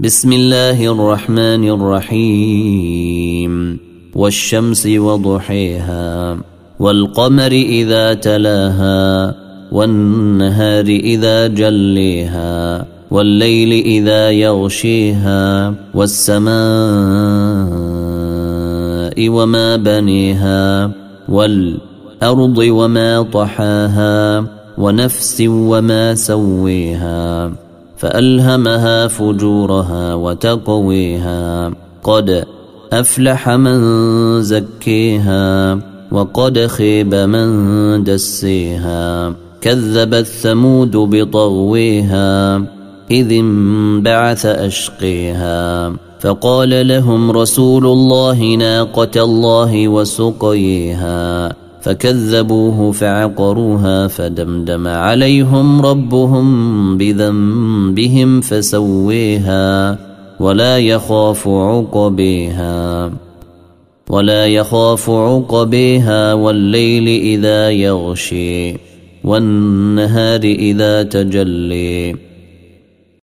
بسم الله الرحمن الرحيم. والشمس وضحيها والقمر إذا تلاها والنهار إذا جليها والليل إذا يغشيها والسماء وما بنيها والأرض وما طحاها ونفس وما سويها. فألهمها فجورها وتقويها. قد أفلح من زكيها وقد خيب من دسيها. كذبت ثمود بطغويها إذ انبعث أشقيها. فقال لهم رسول الله ناقة الله وسقيها. فكذبوه فعقروها فدمدم عليهم ربهم بذنبهم فسويها ولا يخاف عقبيها ولا يخاف عقبيها والليل إذا يغشي والنهار إذا تجلي